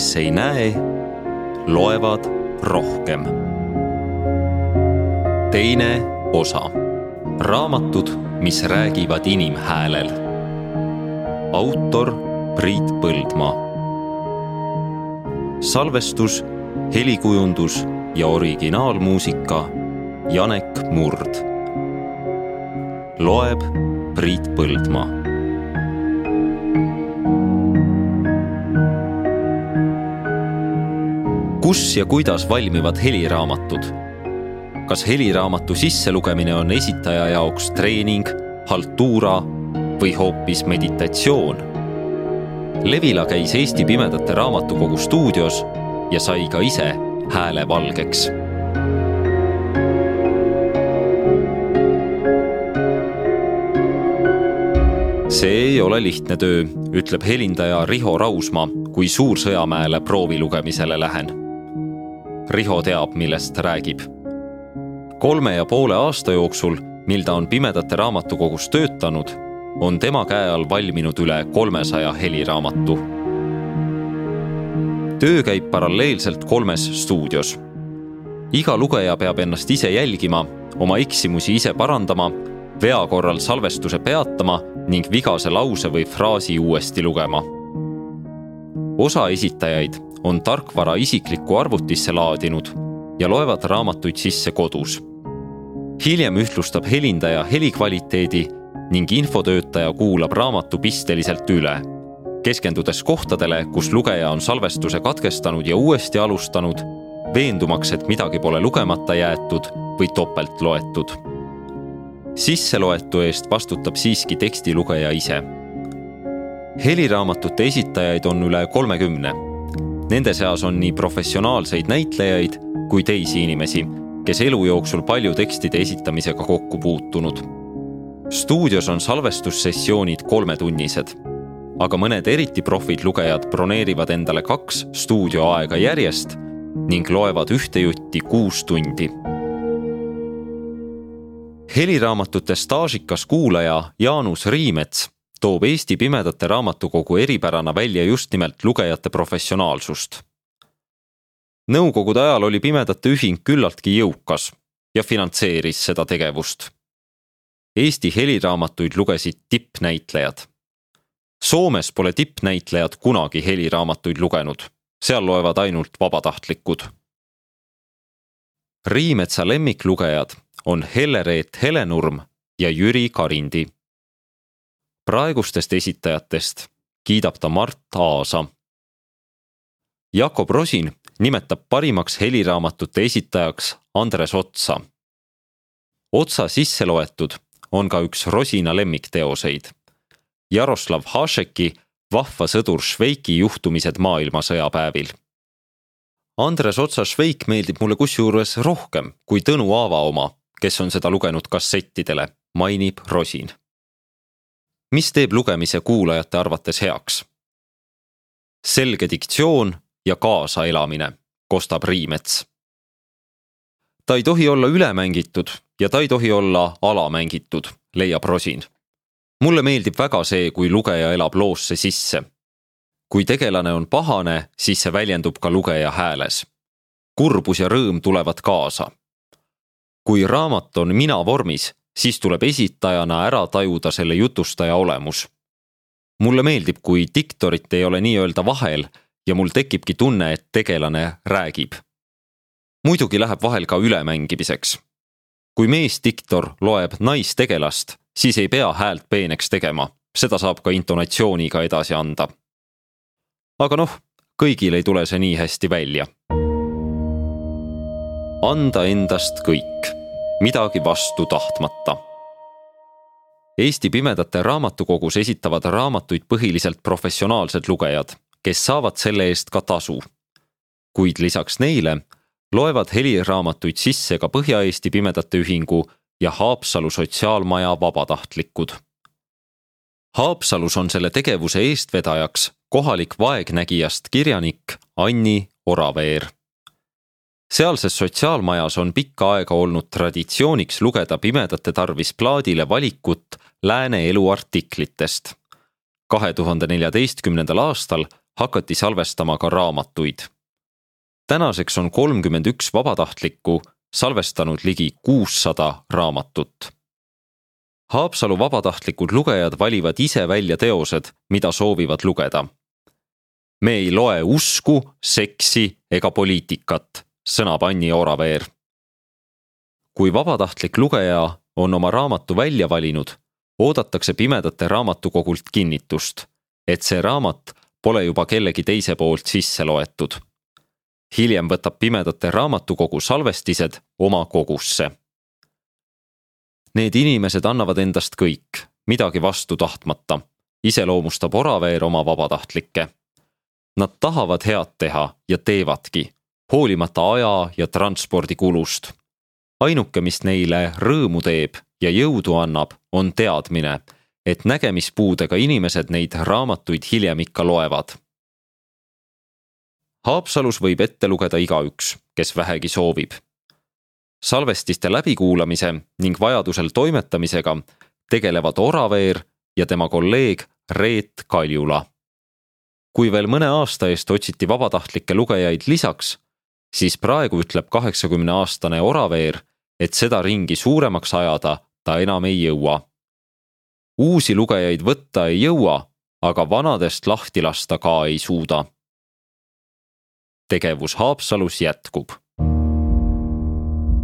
kes ei näe, loevad rohkem. teine osa, raamatud, mis räägivad inimhäälel. autor Priit Põldmaa. salvestus, helikujundus ja originaalmuusika Janek Murd. loeb Priit Põldmaa kus ja kuidas valmivad heliraamatud? kas heliraamatu sisselugemine on esitaja jaoks treening, haltuura või hoopis meditatsioon? Levila käis Eesti Pimedate Raamatukogu stuudios ja sai ka ise hääle valgeks see ei ole lihtne töö, ütleb helindaja Riho Rausmaa, kui Suur-Sõjamäele proovilugemisele lähen Riho teab, millest räägib. kolme ja poole aasta jooksul, mil ta on Pimedate Raamatukogus töötanud, on tema käe all valminud üle kolmesaja heliraamatu. töö käib paralleelselt kolmes stuudios. iga lugeja peab ennast ise jälgima, oma eksimusi ise parandama, vea korral salvestuse peatama ning vigase lause või fraasi uuesti lugema. osa esitajaid on tarkvara isiklikku arvutisse laadinud ja loevad raamatuid sisse kodus. hiljem ühtlustab helindaja helikvaliteedi ning infotöötaja kuulab raamatu pisteliselt üle, keskendudes kohtadele, kus lugeja on salvestuse katkestanud ja uuesti alustanud, veendumaks, et midagi pole lugemata jäetud või topelt loetud. sisseloetu eest vastutab siiski tekstilugeja ise. heliraamatute esitajaid on üle kolmekümne Nende seas on nii professionaalseid näitlejaid kui teisi inimesi, kes elu jooksul palju tekstide esitamisega kokku puutunud. stuudios on salvestussessioonid kolmetunnised, aga mõned eriti profid lugejad broneerivad endale kaks stuudioaega järjest ning loevad ühte jutti kuus tundi heliraamatute staažikas kuulaja Jaanus Riimets toob Eesti Pimedate Raamatukogu eripärana välja just nimelt lugejate professionaalsust. Nõukogude ajal oli Pimedate Ühing küllaltki jõukas ja finantseeris seda tegevust. Eesti heliraamatuid lugesid tippnäitlejad. Soomes pole tippnäitlejad kunagi heliraamatuid lugenud, seal loevad ainult vabatahtlikud. Riimetsa lemmiklugejad on Helle-Reet Helenurm ja Jüri Karindi praegustest esitajatest kiidab ta Mart Aasa. Jakob Rosin nimetab parimaks heliraamatute esitajaks Andres Otsa. Otsa sisse loetud on ka üks Rosina lemmikteoseid. Jaroslav Hašeki Vahva sõdur Šveiki juhtumised maailmasõja päevil. Andres Otsa Šveik meeldib mulle kusjuures rohkem kui Tõnu Aava oma, kes on seda lugenud kassettidele, mainib Rosin mis teeb lugemise kuulajate arvates heaks? selge diktsioon ja kaasaelamine, kostab Riimets. ta ei tohi olla ülemängitud ja ta ei tohi olla alamängitud, leiab Rosin. mulle meeldib väga see, kui lugeja elab loosse sisse. kui tegelane on pahane, siis see väljendub ka lugeja hääles. kurbus ja rõõm tulevad kaasa. kui raamat on mina vormis siis tuleb esitajana ära tajuda selle jutustaja olemus. mulle meeldib, kui diktorit ei ole nii-öelda vahel ja mul tekibki tunne, et tegelane räägib. muidugi läheb vahel ka ülemängimiseks. kui meesdiktor loeb naistegelast, siis ei pea häält peeneks tegema, seda saab ka intonatsiooniga edasi anda. aga noh, kõigil ei tule see nii hästi välja. anda endast kõik midagi vastu tahtmata. Eesti Pimedate Raamatukogus esitavad raamatuid põhiliselt professionaalsed lugejad, kes saavad selle eest ka tasu. kuid lisaks neile loevad heliraamatuid sisse ka Põhja-Eesti Pimedate Ühingu ja Haapsalu Sotsiaalmaja vabatahtlikud. Haapsalus on selle tegevuse eestvedajaks kohalik vaegnägijast kirjanik Anni Oraveer sealses sotsiaalmajas on pikka aega olnud traditsiooniks lugeda pimedate tarvis plaadile valikut lääne eluartiklitest. kahe tuhande neljateistkümnendal aastal hakati salvestama ka raamatuid. tänaseks on kolmkümmend üks vabatahtlikku salvestanud ligi kuussada raamatut. Haapsalu vabatahtlikud lugejad valivad ise välja teosed, mida soovivad lugeda. me ei loe usku, seksi ega poliitikat, sõnab Anni Oraveer. kui vabatahtlik lugeja on oma raamatu välja valinud, oodatakse Pimedate Raamatukogult kinnitust, et see raamat pole juba kellegi teise poolt sisse loetud. hiljem võtab Pimedate Raamatukogu salvestised oma kogusse. Need inimesed annavad endast kõik, midagi vastu tahtmata, iseloomustab Oraveer oma vabatahtlikke. Nad tahavad head teha ja teevadki, hoolimata aja ja transpordikulust. ainuke, mis neile rõõmu teeb ja jõudu annab, on teadmine et nägemispuudega inimesed neid raamatuid hiljem ikka loevad. Haapsalus võib ette lugeda igaüks, kes vähegi soovib. salvestiste läbikuulamise ning vajadusel toimetamisega tegelevad Oraveer ja tema kolleeg Reet Kaljula. kui veel mõne aasta eest otsiti vabatahtlikke lugejaid lisaks, siis praegu ütleb kaheksakümne aastane Oraveer, et seda ringi suuremaks ajada ta enam ei jõua uusi lugejaid võtta ei jõua, aga vanadest lahti lasta ka ei suuda. tegevus Haapsalus jätkub.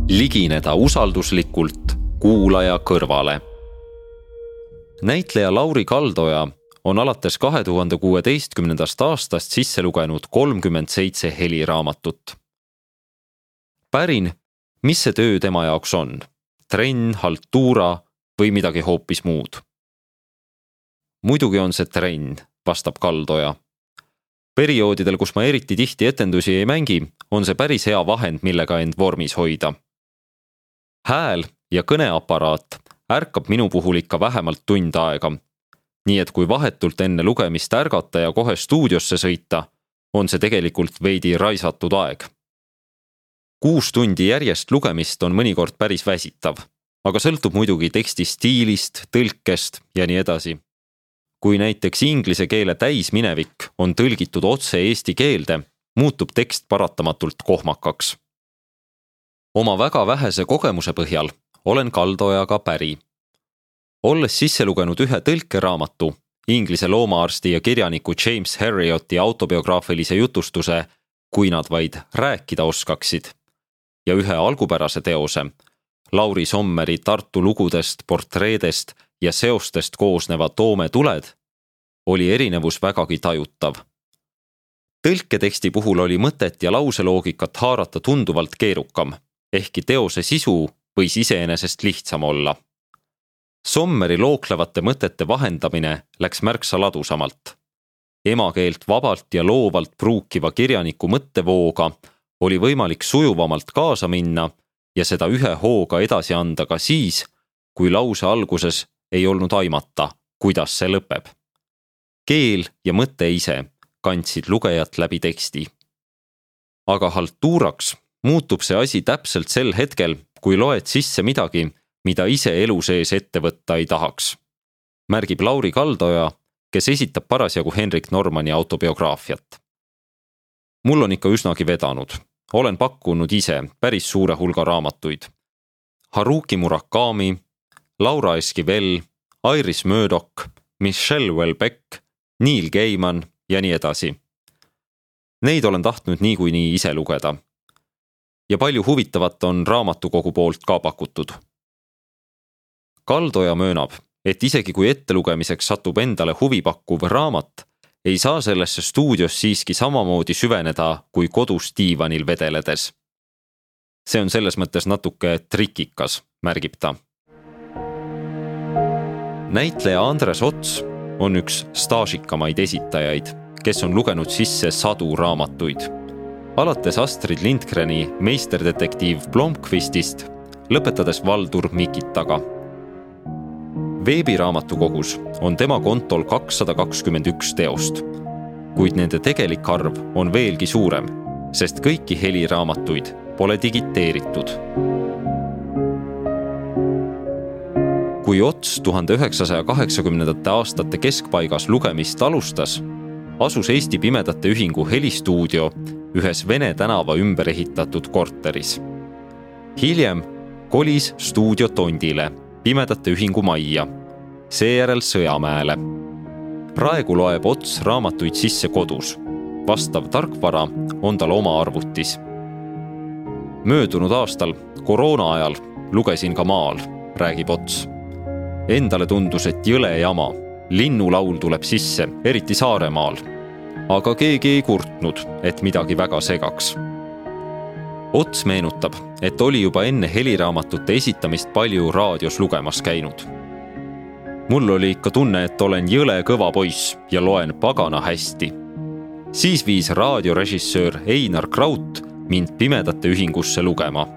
ligineda usalduslikult kuulaja kõrvale. näitleja Lauri Kaldoja on alates kahe tuhande kuueteistkümnendast aastast sisse lugenud kolmkümmend seitse heliraamatut. Pärin, mis see töö tema jaoks on, trenn, haltuura või midagi hoopis muud muidugi on see trenn, vastab Kaldoja. perioodidel, kus ma eriti tihti etendusi ei mängi, on see päris hea vahend, millega end vormis hoida. hääl ja kõneaparaat ärkab minu puhul ikka vähemalt tund aega. nii et kui vahetult enne lugemist ärgata ja kohe stuudiosse sõita, on see tegelikult veidi raisatud aeg. Kuus tundi järjest lugemist on mõnikord päris väsitav, aga sõltub muidugi teksti stiilist, tõlkest ja nii edasi kui näiteks inglise keele täisminevik on tõlgitud otse eesti keelde, muutub tekst paratamatult kohmakaks. oma väga vähese kogemuse põhjal olen Kaldojaga päri. olles sisse lugenud ühe tõlkeraamatu, Inglise loomaarsti ja kirjaniku James Herrioti autobiograafilise jutustuse Kui nad vaid rääkida oskaksid ja ühe algupärase teose, Lauri Sommeri Tartu lugudest, portreedest ja seostest koosneva Toome tuled oli erinevus vägagi tajutav. tõlketeksti puhul oli mõtet ja lauseloogikat haarata tunduvalt keerukam, ehkki teose sisu võis iseenesest lihtsam olla. Sommeri looklevate mõtete vahendamine läks märksa ladusamalt. emakeelt vabalt ja loovalt pruukiva kirjaniku mõttevooga oli võimalik sujuvamalt kaasa minna ja seda ühe hooga edasi anda ka siis, kui lause alguses ei olnud aimata, kuidas see lõpeb. keel ja mõte ise kandsid lugejat läbi teksti. aga haltuuraks muutub see asi täpselt sel hetkel, kui loed sisse midagi, mida ise elu sees ette võtta ei tahaks. märgib Lauri Kaldoja, kes esitab parasjagu Henrik Normani autobiograafiat. Mul on ikka üsnagi vedanud, olen pakkunud ise päris suure hulga raamatuid. Haruki Murakami, Laura Esquivel, Iris Murdoch, Michelle Welbeck, Neil Gaiman ja nii edasi. Neid olen tahtnud niikuinii ise lugeda. ja palju huvitavat on raamatukogu poolt ka pakutud. Kaldoja möönab, et isegi kui ettelugemiseks satub endale huvipakkuv raamat, ei saa sellesse stuudios siiski samamoodi süveneda kui kodus diivanil vedeledes. see on selles mõttes natuke trikikas, märgib ta näitleja Andres Ots on üks staažikamaid esitajaid, kes on lugenud sisse sadu raamatuid. alates Astrid Lindgreni meisterdetektiiv Blomqvistist, lõpetades Valdur Mikitaga. Veebiraamatukogus on tema kontol kakssada kakskümmend üks teost, kuid nende tegelik arv on veelgi suurem, sest kõiki heliraamatuid pole digiteeritud. Kui Ots tuhande üheksasaja kaheksakümnendate aastate keskpaigas lugemist alustas, asus Eesti Pimedate Ühingu helistuudio ühes Vene tänava ümber ehitatud korteris. hiljem kolis stuudio Tondile, Pimedate Ühingu majja, seejärel Sõjamäele. praegu loeb Ots raamatuid sisse kodus. vastav tarkvara on tal oma arvutis. möödunud aastal, koroona ajal, lugesin ka maal, räägib Ots. Endale tundus, et jõle jama linnulaul tuleb sisse, eriti Saaremaal. aga keegi ei kurtnud, et midagi väga segaks. Ots meenutab, et oli juba enne heliraamatute esitamist palju raadios lugemas käinud. mul oli ikka tunne, et olen jõle kõva poiss ja loen pagana hästi. siis viis raadiorežissöör Einar Kraut mind Pimedate Ühingusse lugema.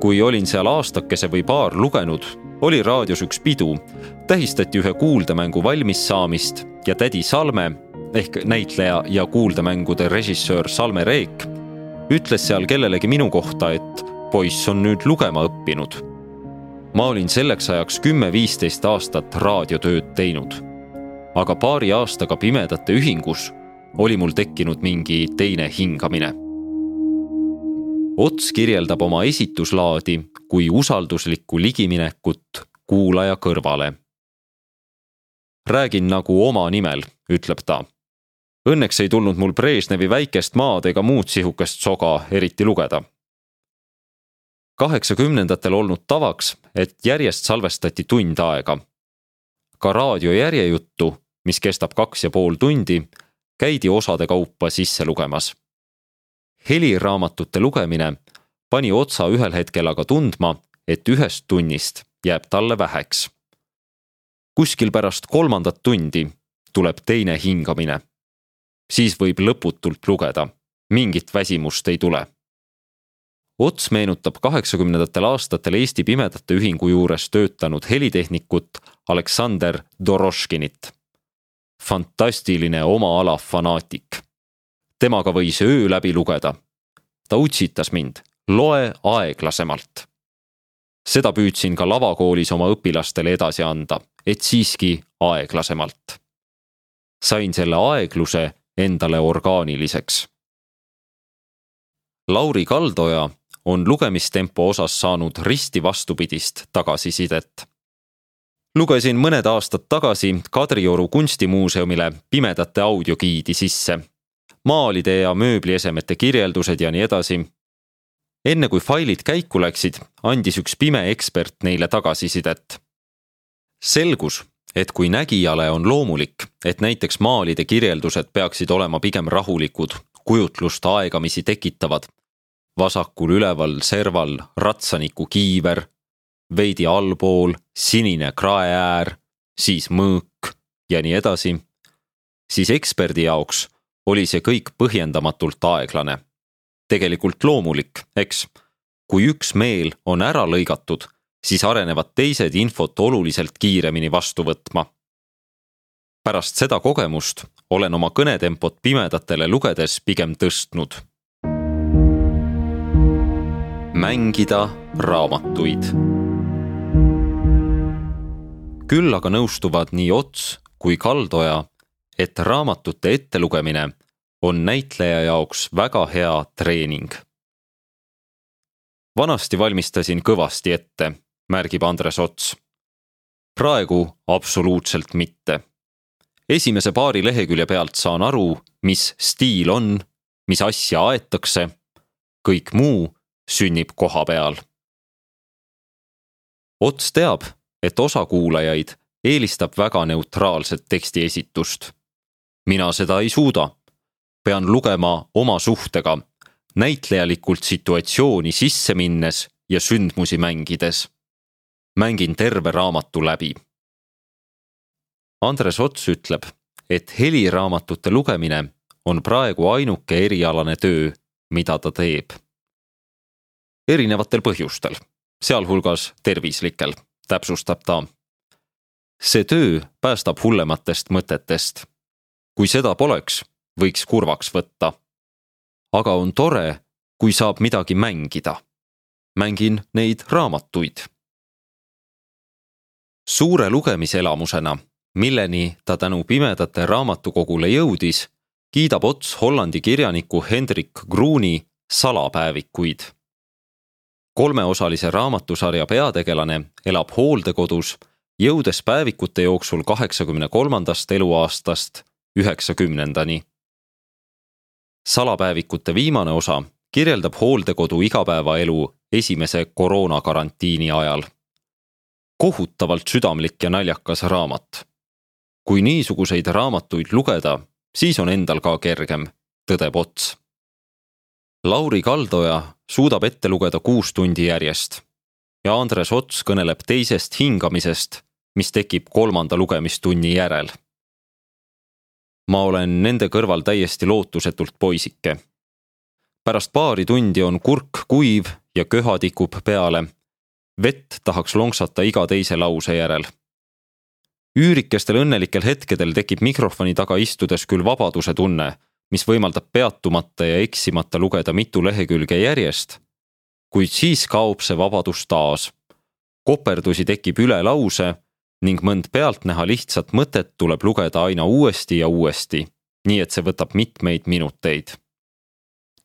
kui olin seal aastakese või paar lugenud, oli raadios üks pidu, tähistati ühe kuuldemängu valmissaamist ja tädi Salme ehk näitleja ja kuuldemängude režissöör Salme Reek ütles seal kellelegi minu kohta, et poiss on nüüd lugema õppinud. ma olin selleks ajaks kümme-viisteist aastat raadiotööd teinud. aga paari aastaga Pimedate Ühingus oli mul tekkinud mingi teine hingamine. Ots kirjeldab oma esituslaadi kui usalduslikku ligiminekut kuulaja kõrvale. räägin nagu oma nimel, ütleb ta. Õnneks ei tulnud mul Brežnevi väikest maad ega muud sihukest soga eriti lugeda. kaheksakümnendatel olnud tavaks, et järjest salvestati tund aega. ka raadiojärjejuttu, mis kestab kaks ja pool tundi, käidi osade kaupa sisse lugemas. heliraamatute lugemine pani otsa ühel hetkel aga tundma, et ühest tunnist jääb talle väheks. kuskil pärast kolmandat tundi tuleb teine hingamine. Siis võib lõputult lugeda, mingit väsimust ei tule. Ots meenutab kaheksakümnendatel aastatel Eesti Pimedate Ühingu juures töötanud helitehnikut Aleksander Doroškinit. fantastiline oma ala fanaatik. temaga võis öö läbi lugeda. ta utsitas mind, loe aeglasemalt seda püüdsin ka lavakoolis oma õpilastele edasi anda, et siiski aeglasemalt. sain selle aegluse endale orgaaniliseks. Lauri Kaldoja on lugemistempo osas saanud risti vastupidist tagasisidet. lugesin mõned aastad tagasi Kadrioru kunstimuuseumile pimedate audiogiidi sisse. maalide ja mööbliesemete kirjeldused ja nii edasi enne kui failid käiku läksid, andis üks pime ekspert neile tagasisidet. selgus, et kui nägijale on loomulik, et näiteks maalide kirjeldused peaksid olema pigem rahulikud, kujutlust aegamisi tekitavad, vasakul üleval serval ratsaniku kiiver, veidi allpool sinine kraeäär, siis mõõk ja nii edasi, siis eksperdi jaoks oli see kõik põhjendamatult aeglane tegelikult loomulik, eks. kui üks meel on ära lõigatud, siis arenevad teised infot oluliselt kiiremini vastu võtma. pärast seda kogemust olen oma kõnetempot pimedatele lugedes pigem tõstnud. mängida raamatuid. küll aga nõustuvad nii Ots kui Kaldoja, et raamatute ettelugemine on näitleja jaoks väga hea treening. vanasti valmistasin kõvasti ette, märgib Andres Ots. praegu absoluutselt mitte. esimese paari lehekülje pealt saan aru, mis stiil on, mis asja aetakse. kõik muu sünnib koha peal. Ots teab, et osa kuulajaid eelistab väga neutraalset tekstiesitust. mina seda ei suuda pean lugema oma suhtega, näitlejalikult situatsiooni sisse minnes ja sündmusi mängides. Mängin terve raamatu läbi. Andres Ots ütleb, et heliraamatute lugemine on praegu ainuke erialane töö, mida ta teeb. erinevatel põhjustel, sealhulgas tervislikel, täpsustab ta. see töö päästab hullematest mõtetest. kui seda poleks võiks kurvaks võtta. aga on tore, kui saab midagi mängida. mängin neid raamatuid. Suure lugemiselamusena milleni ta tänu pimedate raamatukogule jõudis, kiidab ots Hollandi kirjaniku Hendrik Kruuni salapäevikuid. kolmeosalise raamatusarja peategelane elab hooldekodus, jõudes päevikute jooksul kaheksakümne kolmandast eluaastast üheksakümnendani. salapäevikute viimane osa kirjeldab hooldekodu igapäevaelu esimese koroonakarantiini ajal. Kohutavalt südamlik ja naljakas raamat. kui niisuguseid raamatuid lugeda, siis on endal ka kergem, tõdeb Ots. Lauri Kaldoja suudab ette lugeda kuus tundi järjest ja Andres Ots kõneleb teisest hingamisest, mis tekib kolmanda lugemistunni järel. ma olen nende kõrval täiesti lootusetult poisike. pärast paari tundi on kurk kuiv ja köha tikub peale. Vett tahaks lonksata iga teise lause järel üürikestel õnnelikel hetkedel tekib mikrofoni taga istudes küll vabaduse tunne, mis võimaldab peatumata ja eksimata lugeda mitu lehekülge järjest. kuid siis kaob see vabadus taas. koperdusi tekib üle lause ning mõnd pealtnäha lihtsat mõtet tuleb lugeda aina uuesti ja uuesti, nii et see võtab mitmeid minuteid.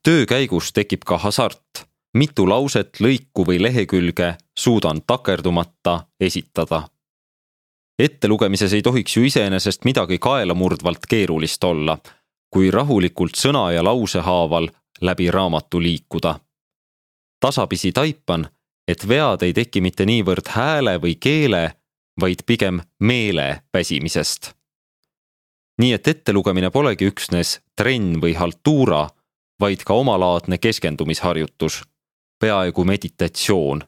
töö käigus tekib ka hasart, mitu lauset, lõiku või lehekülge suudan takerdumata esitada ettelugemises ei tohiks ju iseenesest midagi kaelamurdvalt keerulist olla, kui rahulikult sõna ja lause haaval läbi raamatu liikuda. tasapisi taipan, et vead ei teki mitte niivõrd hääle või keele, vaid pigem meele väsimisest. nii et ettelugemine polegi üksnes trenn või haltuura, vaid ka omalaadne keskendumisharjutus, peaaegu meditatsioon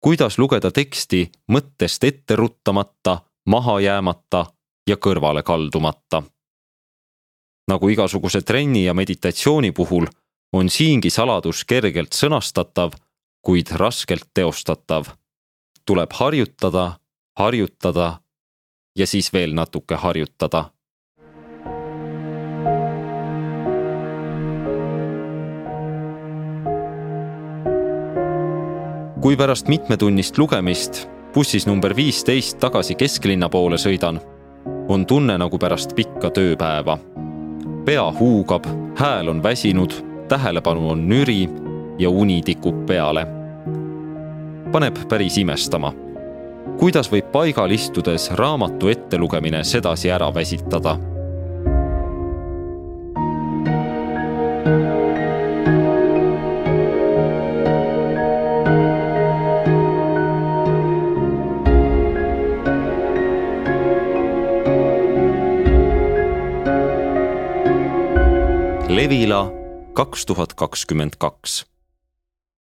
kuidas lugeda teksti mõttest ette ruttamata, maha jäämata ja kõrvale kaldumata. nagu igasuguse trenni ja meditatsiooni puhul, on siingi saladus kergelt sõnastatav, kuid raskelt teostatav. tuleb harjutada, harjutada ja siis veel natuke harjutada kui pärast mitmetunnist lugemist bussis number viisteist tagasi kesklinna poole sõidan, on tunne nagu pärast pikka tööpäeva. pea huugab, hääl on väsinud, tähelepanu on nüri ja uni tikub peale. paneb päris imestama. kuidas võib paigal istudes raamatu ettelugemine sedasi ära väsitada Levila kaks tuhat kakskümmend kaks